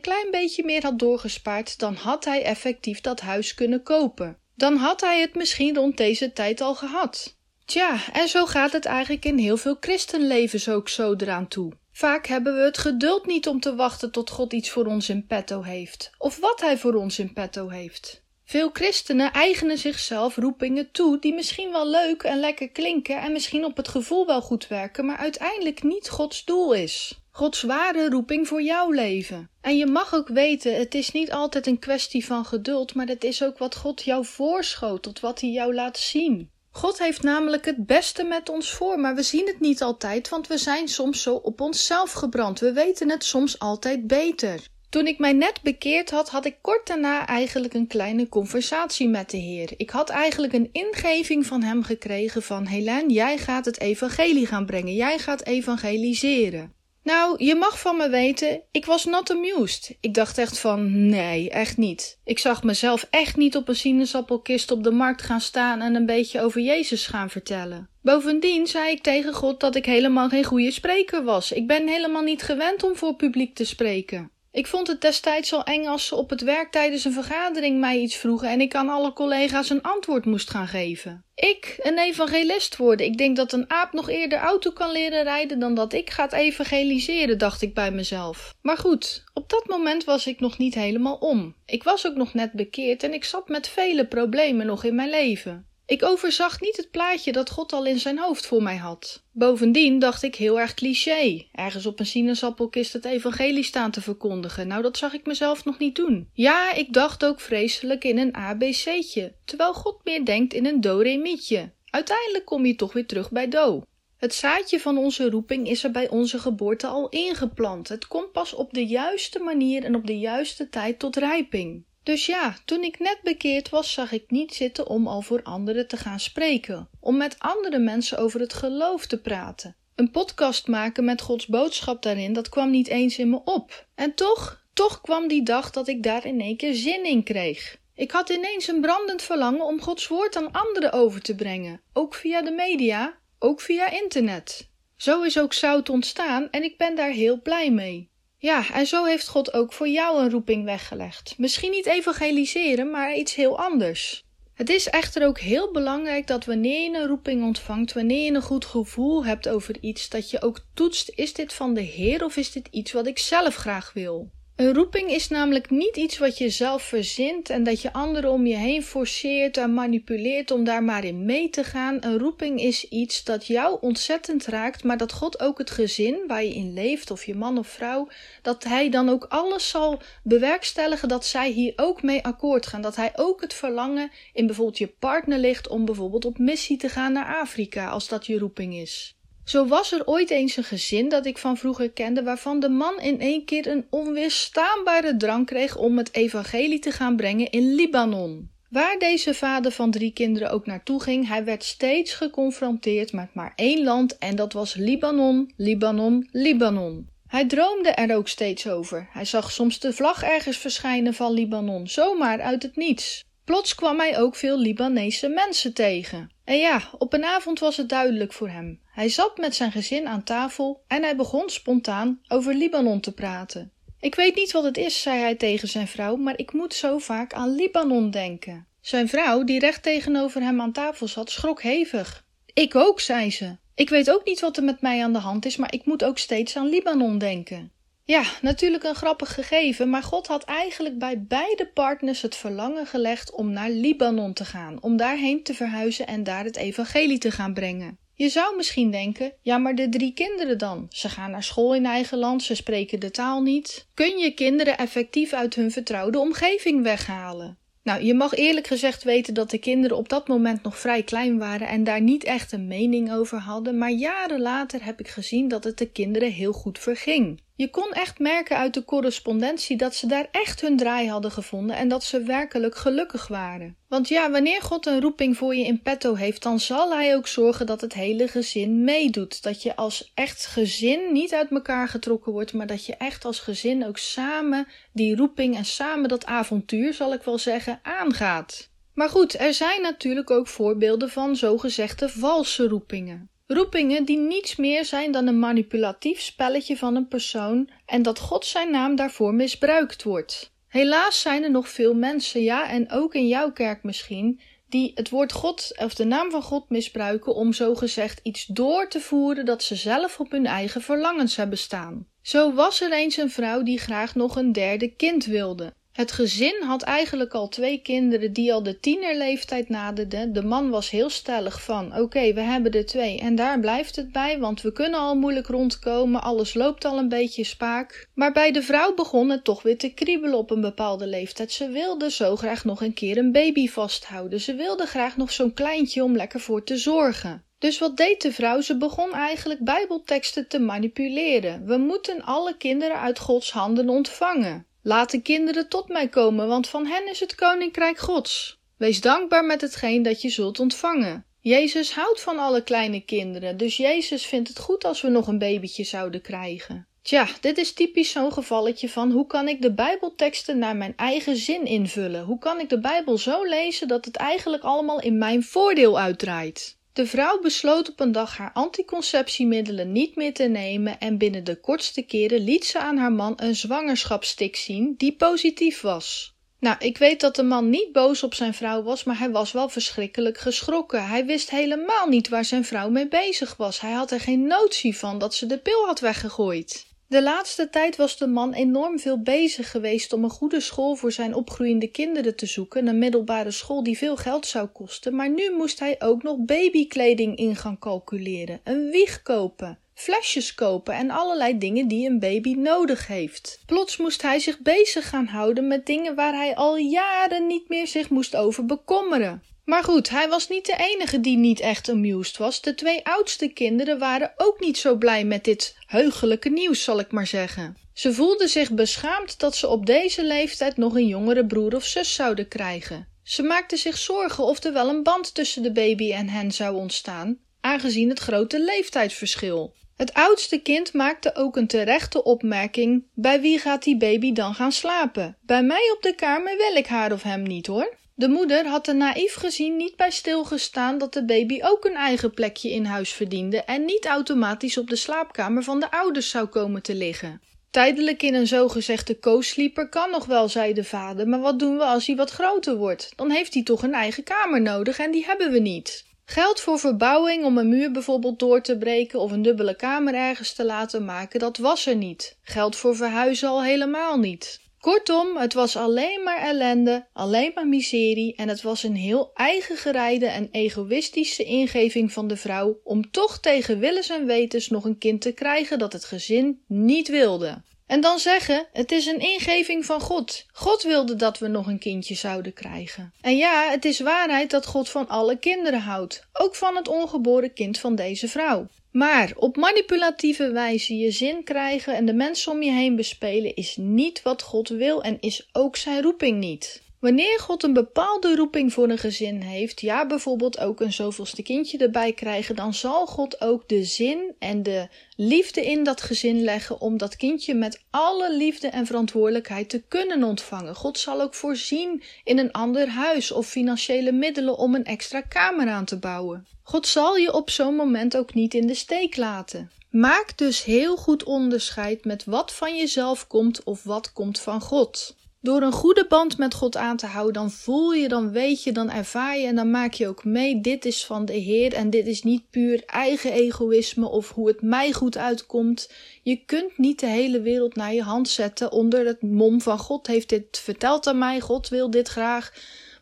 klein beetje meer had doorgespaard, dan had hij effectief dat huis kunnen kopen. Dan had hij het misschien rond deze tijd al gehad. Tja, en zo gaat het eigenlijk in heel veel christenlevens ook zo eraan toe. Vaak hebben we het geduld niet om te wachten tot God iets voor ons in petto heeft, of wat Hij voor ons in petto heeft. Veel christenen eigenen zichzelf roepingen toe die misschien wel leuk en lekker klinken en misschien op het gevoel wel goed werken, maar uiteindelijk niet Gods doel is. Gods ware roeping voor jouw leven. En je mag ook weten, het is niet altijd een kwestie van geduld, maar het is ook wat God jou voorschotelt, wat Hij jou laat zien. God heeft namelijk het beste met ons voor, maar we zien het niet altijd, want we zijn soms zo op onszelf gebrand. We weten het soms altijd beter. Toen ik mij net bekeerd had, had ik kort daarna eigenlijk een kleine conversatie met de Heer. Ik had eigenlijk een ingeving van hem gekregen van Helen, jij gaat het evangelie gaan brengen, jij gaat evangeliseren. Nou, je mag van me weten, ik was not amused. Ik dacht echt van, nee, echt niet. Ik zag mezelf echt niet op een sinaasappelkist op de markt gaan staan en een beetje over Jezus gaan vertellen. Bovendien zei ik tegen God dat ik helemaal geen goede spreker was. Ik ben helemaal niet gewend om voor publiek te spreken. Ik vond het destijds al eng als ze op het werk tijdens een vergadering mij iets vroegen en ik aan alle collega's een antwoord moest gaan geven. Ik, een evangelist worden. Ik denk dat een aap nog eerder auto kan leren rijden dan dat ik gaat evangeliseren, dacht ik bij mezelf. Maar goed, op dat moment was ik nog niet helemaal om. Ik was ook nog net bekeerd en ik zat met vele problemen nog in mijn leven. Ik overzag niet het plaatje dat God al in zijn hoofd voor mij had. Bovendien dacht ik heel erg cliché, ergens op een sinaasappelkist het evangelie staan te verkondigen. Nou, dat zag ik mezelf nog niet doen. Ja, ik dacht ook vreselijk in een ABC'tje, terwijl God meer denkt in een do-re-mi'tje. Uiteindelijk kom je toch weer terug bij do. Het zaadje van onze roeping is er bij onze geboorte al ingeplant. Het komt pas op de juiste manier en op de juiste tijd tot rijping. Dus ja, toen ik net bekeerd was, zag ik niet zitten om al voor anderen te gaan spreken, om met andere mensen over het geloof te praten. Een podcast maken met Gods boodschap daarin, dat kwam niet eens in me op. En toch, toch kwam die dag dat ik daar in één keer zin in kreeg. Ik had ineens een brandend verlangen om Gods woord aan anderen over te brengen, ook via de media, ook via internet. Zo is ook zout ontstaan en ik ben daar heel blij mee. Ja, en zo heeft God ook voor jou een roeping weggelegd. Misschien niet evangeliseren, maar iets heel anders. Het is echter ook heel belangrijk dat wanneer je een roeping ontvangt, wanneer je een goed gevoel hebt over iets, dat je ook toetst: is dit van de Heer of is dit iets wat ik zelf graag wil? Een roeping is namelijk niet iets wat je zelf verzint en dat je anderen om je heen forceert en manipuleert om daar maar in mee te gaan. Een roeping is iets dat jou ontzettend raakt, maar dat God ook het gezin waar je in leeft, of je man of vrouw, dat Hij dan ook alles zal bewerkstelligen dat zij hier ook mee akkoord gaan. Dat Hij ook het verlangen in bijvoorbeeld je partner ligt om bijvoorbeeld op missie te gaan naar Afrika, als dat je roeping is. Zo was er ooit eens een gezin dat ik van vroeger kende, waarvan de man in één keer een onweerstaanbare drang kreeg om het evangelie te gaan brengen in Libanon. Waar deze vader van drie kinderen ook naartoe ging, hij werd steeds geconfronteerd met maar één land en dat was Libanon, Libanon, Libanon. Hij droomde er ook steeds over. Hij zag soms de vlag ergens verschijnen van Libanon, zomaar uit het niets. Plots kwam hij ook veel Libanese mensen tegen. En ja, op een avond was het duidelijk voor hem. Hij zat met zijn gezin aan tafel en hij begon spontaan over Libanon te praten. Ik weet niet wat het is, zei hij tegen zijn vrouw, maar ik moet zo vaak aan Libanon denken. Zijn vrouw, die recht tegenover hem aan tafel zat, schrok hevig. Ik ook, zei ze. Ik weet ook niet wat er met mij aan de hand is, maar ik moet ook steeds aan Libanon denken. Ja, natuurlijk een grappig gegeven, maar God had eigenlijk bij beide partners het verlangen gelegd om naar Libanon te gaan, om daarheen te verhuizen en daar het evangelie te gaan brengen. Je zou misschien denken: ja, maar de drie kinderen dan? Ze gaan naar school in eigen land, ze spreken de taal niet. Kun je kinderen effectief uit hun vertrouwde omgeving weghalen? Nou, je mag eerlijk gezegd weten dat de kinderen op dat moment nog vrij klein waren en daar niet echt een mening over hadden, maar jaren later heb ik gezien dat het de kinderen heel goed verging. Je kon echt merken uit de correspondentie dat ze daar echt hun draai hadden gevonden en dat ze werkelijk gelukkig waren. Want ja, wanneer God een roeping voor je in petto heeft, dan zal Hij ook zorgen dat het hele gezin meedoet. Dat je als echt gezin niet uit elkaar getrokken wordt, maar dat je echt als gezin ook samen die roeping en samen dat avontuur, zal ik wel zeggen, aangaat. Maar goed, er zijn natuurlijk ook voorbeelden van zogezegde valse roepingen. Roepingen die niets meer zijn dan een manipulatief spelletje van een persoon en dat God zijn naam daarvoor misbruikt wordt. Helaas zijn er nog veel mensen, ja, en ook in jouw kerk misschien, die het woord God of de naam van God misbruiken om zogezegd iets door te voeren dat ze zelf op hun eigen verlangens hebben staan. Zo was er eens een vrouw die graag nog een derde kind wilde. Het gezin had eigenlijk al twee kinderen die al de tienerleeftijd naderden. De man was heel stellig van: Oké, we hebben er twee en daar blijft het bij, want we kunnen al moeilijk rondkomen, alles loopt al een beetje spaak. Maar bij de vrouw begon het toch weer te kriebelen op een bepaalde leeftijd. Ze wilde zo graag nog een keer een baby vasthouden. Ze wilde graag nog zo'n kleintje om lekker voor te zorgen. Dus wat deed de vrouw? Ze begon eigenlijk Bijbelteksten te manipuleren. We moeten alle kinderen uit Gods handen ontvangen. Laat de kinderen tot mij komen, want van hen is het koninkrijk Gods. Wees dankbaar met hetgeen dat je zult ontvangen. Jezus houdt van alle kleine kinderen, dus Jezus vindt het goed als we nog een babytje zouden krijgen. Tja, dit is typisch zo'n gevalletje van hoe kan ik de Bijbelteksten naar mijn eigen zin invullen? Hoe kan ik de Bijbel zo lezen dat het eigenlijk allemaal in mijn voordeel uitdraait? De vrouw besloot op een dag haar anticonceptiemiddelen niet meer te nemen en binnen de kortste keren liet ze aan haar man een zwangerschapstik zien die positief was. Nou, ik weet dat de man niet boos op zijn vrouw was, maar hij was wel verschrikkelijk geschrokken. Hij wist helemaal niet waar zijn vrouw mee bezig was. Hij had er geen notie van dat ze de pil had weggegooid. De laatste tijd was de man enorm veel bezig geweest om een goede school voor zijn opgroeiende kinderen te zoeken, een middelbare school die veel geld zou kosten, maar nu moest hij ook nog babykleding in gaan calculeren, een wieg kopen, flesjes kopen en allerlei dingen die een baby nodig heeft. Plots moest hij zich bezig gaan houden met dingen waar hij al jaren niet meer zich moest over bekommeren. Maar goed, hij was niet de enige die niet echt amused was. De twee oudste kinderen waren ook niet zo blij met dit heugelijke nieuws, zal ik maar zeggen. Ze voelden zich beschaamd dat ze op deze leeftijd nog een jongere broer of zus zouden krijgen. Ze maakten zich zorgen of er wel een band tussen de baby en hen zou ontstaan, aangezien het grote leeftijdsverschil. Het oudste kind maakte ook een terechte opmerking: bij wie gaat die baby dan gaan slapen? Bij mij op de kamer wil ik haar of hem niet hoor. De moeder had er naïef gezien niet bij stilgestaan dat de baby ook een eigen plekje in huis verdiende en niet automatisch op de slaapkamer van de ouders zou komen te liggen. Tijdelijk in een zogezegde co-sleeper kan nog wel, zei de vader, maar wat doen we als hij wat groter wordt? Dan heeft hij toch een eigen kamer nodig en die hebben we niet. Geld voor verbouwing om een muur bijvoorbeeld door te breken of een dubbele kamer ergens te laten maken, dat was er niet. Geld voor verhuizen al helemaal niet. Kortom, het was alleen maar ellende, alleen maar miserie en het was een heel eigengereide en egoïstische ingeving van de vrouw om toch tegen willens en wetens nog een kind te krijgen dat het gezin niet wilde. En dan zeggen: het is een ingeving van God. God wilde dat we nog een kindje zouden krijgen. En ja, het is waarheid dat God van alle kinderen houdt, ook van het ongeboren kind van deze vrouw. Maar op manipulatieve wijze je zin krijgen en de mensen om je heen bespelen is niet wat God wil en is ook zijn roeping niet. Wanneer God een bepaalde roeping voor een gezin heeft, ja, bijvoorbeeld ook een zoveelste kindje erbij krijgen, dan zal God ook de zin en de liefde in dat gezin leggen om dat kindje met alle liefde en verantwoordelijkheid te kunnen ontvangen. God zal ook voorzien in een ander huis of financiële middelen om een extra kamer aan te bouwen. God zal je op zo'n moment ook niet in de steek laten. Maak dus heel goed onderscheid met wat van jezelf komt of wat komt van God. Door een goede band met God aan te houden, dan voel je, dan weet je, dan ervaar je en dan maak je ook mee. Dit is van de Heer en dit is niet puur eigen egoïsme of hoe het mij goed uitkomt. Je kunt niet de hele wereld naar je hand zetten onder het mom van God heeft dit verteld aan mij, God wil dit graag.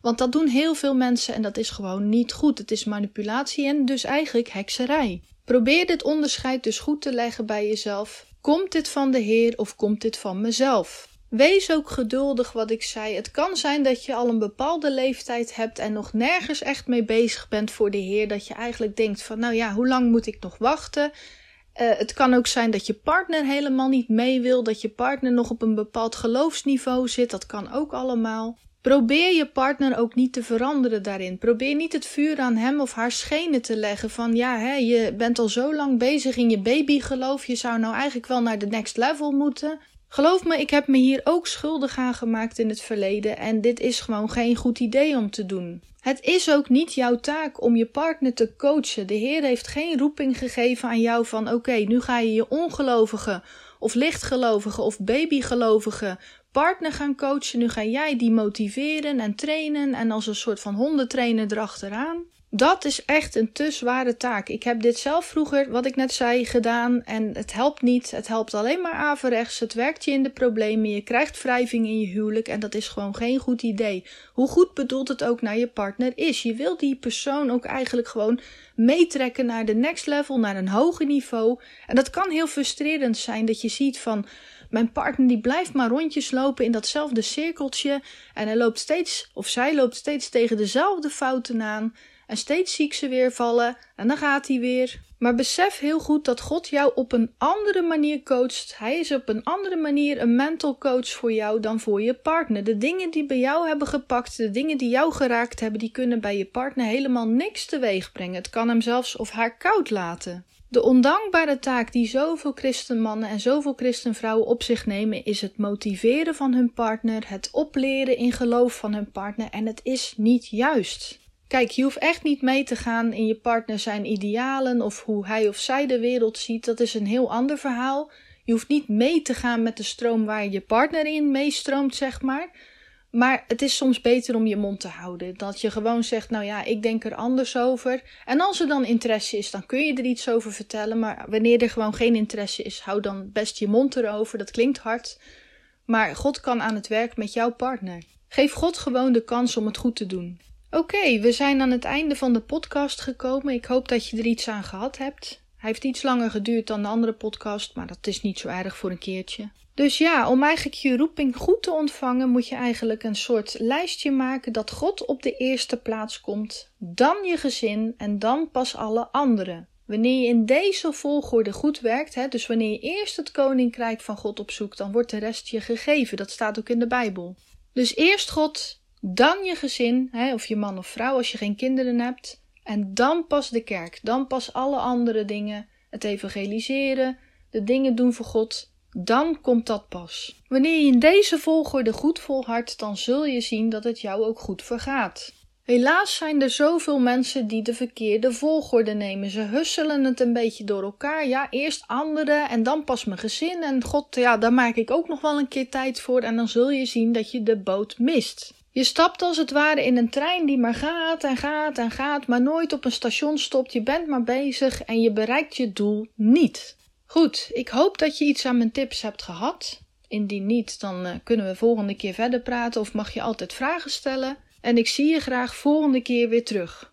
Want dat doen heel veel mensen en dat is gewoon niet goed. Het is manipulatie en dus eigenlijk hekserij. Probeer dit onderscheid dus goed te leggen bij jezelf. Komt dit van de Heer of komt dit van mezelf? Wees ook geduldig wat ik zei. Het kan zijn dat je al een bepaalde leeftijd hebt en nog nergens echt mee bezig bent voor de Heer. Dat je eigenlijk denkt van nou ja, hoe lang moet ik nog wachten? Uh, het kan ook zijn dat je partner helemaal niet mee wil, dat je partner nog op een bepaald geloofsniveau zit. Dat kan ook allemaal. Probeer je partner ook niet te veranderen daarin. Probeer niet het vuur aan hem of haar schenen te leggen van ja, hè, je bent al zo lang bezig in je babygeloof, je zou nou eigenlijk wel naar de next level moeten. Geloof me, ik heb me hier ook schuldig aan gemaakt in het verleden en dit is gewoon geen goed idee om te doen. Het is ook niet jouw taak om je partner te coachen. De Heer heeft geen roeping gegeven aan jou van oké, nu ga je je ongelovige of lichtgelovige of babygelovige partner gaan coachen. Nu ga jij die motiveren en trainen en als een soort van hondentrainer erachteraan. Dat is echt een te zware taak. Ik heb dit zelf vroeger, wat ik net zei, gedaan en het helpt niet. Het helpt alleen maar averechts. Het werkt je in de problemen. Je krijgt wrijving in je huwelijk en dat is gewoon geen goed idee. Hoe goed bedoeld het ook naar je partner is. Je wil die persoon ook eigenlijk gewoon meetrekken naar de next level, naar een hoger niveau. En dat kan heel frustrerend zijn dat je ziet van mijn partner die blijft maar rondjes lopen in datzelfde cirkeltje en hij loopt steeds of zij loopt steeds tegen dezelfde fouten aan. En steeds zie ze weer vallen en dan gaat hij weer. Maar besef heel goed dat God jou op een andere manier coacht. Hij is op een andere manier een mental coach voor jou dan voor je partner. De dingen die bij jou hebben gepakt, de dingen die jou geraakt hebben, die kunnen bij je partner helemaal niks teweeg brengen. Het kan hem zelfs of haar koud laten. De ondankbare taak die zoveel christenmannen en zoveel christenvrouwen op zich nemen, is het motiveren van hun partner, het opleren in geloof van hun partner en het is niet juist. Kijk, je hoeft echt niet mee te gaan in je partner zijn idealen of hoe hij of zij de wereld ziet. Dat is een heel ander verhaal. Je hoeft niet mee te gaan met de stroom waar je partner in meestroomt, zeg maar. Maar het is soms beter om je mond te houden. Dat je gewoon zegt, nou ja, ik denk er anders over. En als er dan interesse is, dan kun je er iets over vertellen. Maar wanneer er gewoon geen interesse is, hou dan best je mond erover. Dat klinkt hard. Maar God kan aan het werk met jouw partner. Geef God gewoon de kans om het goed te doen. Oké, we zijn aan het einde van de podcast gekomen. Ik hoop dat je er iets aan gehad hebt. Hij heeft iets langer geduurd dan de andere podcast, maar dat is niet zo erg voor een keertje. Dus ja, om eigenlijk je roeping goed te ontvangen, moet je eigenlijk een soort lijstje maken dat God op de eerste plaats komt, dan je gezin en dan pas alle anderen. Wanneer je in deze volgorde goed werkt, hè, dus wanneer je eerst het koninkrijk van God opzoekt, dan wordt de rest je gegeven. Dat staat ook in de Bijbel. Dus eerst God, dan je gezin, hè, of je man of vrouw als je geen kinderen hebt. En dan pas de kerk, dan pas alle andere dingen, het evangeliseren, de dingen doen voor God, dan komt dat pas. Wanneer je in deze volgorde goed volhardt, dan zul je zien dat het jou ook goed vergaat. Helaas zijn er zoveel mensen die de verkeerde volgorde nemen. Ze husselen het een beetje door elkaar. Ja, eerst anderen en dan pas mijn gezin. En god, ja, daar maak ik ook nog wel een keer tijd voor. En dan zul je zien dat je de boot mist. Je stapt als het ware in een trein die maar gaat en gaat en gaat, maar nooit op een station stopt. Je bent maar bezig en je bereikt je doel niet. Goed, ik hoop dat je iets aan mijn tips hebt gehad. Indien niet, dan uh, kunnen we volgende keer verder praten of mag je altijd vragen stellen. En ik zie je graag volgende keer weer terug.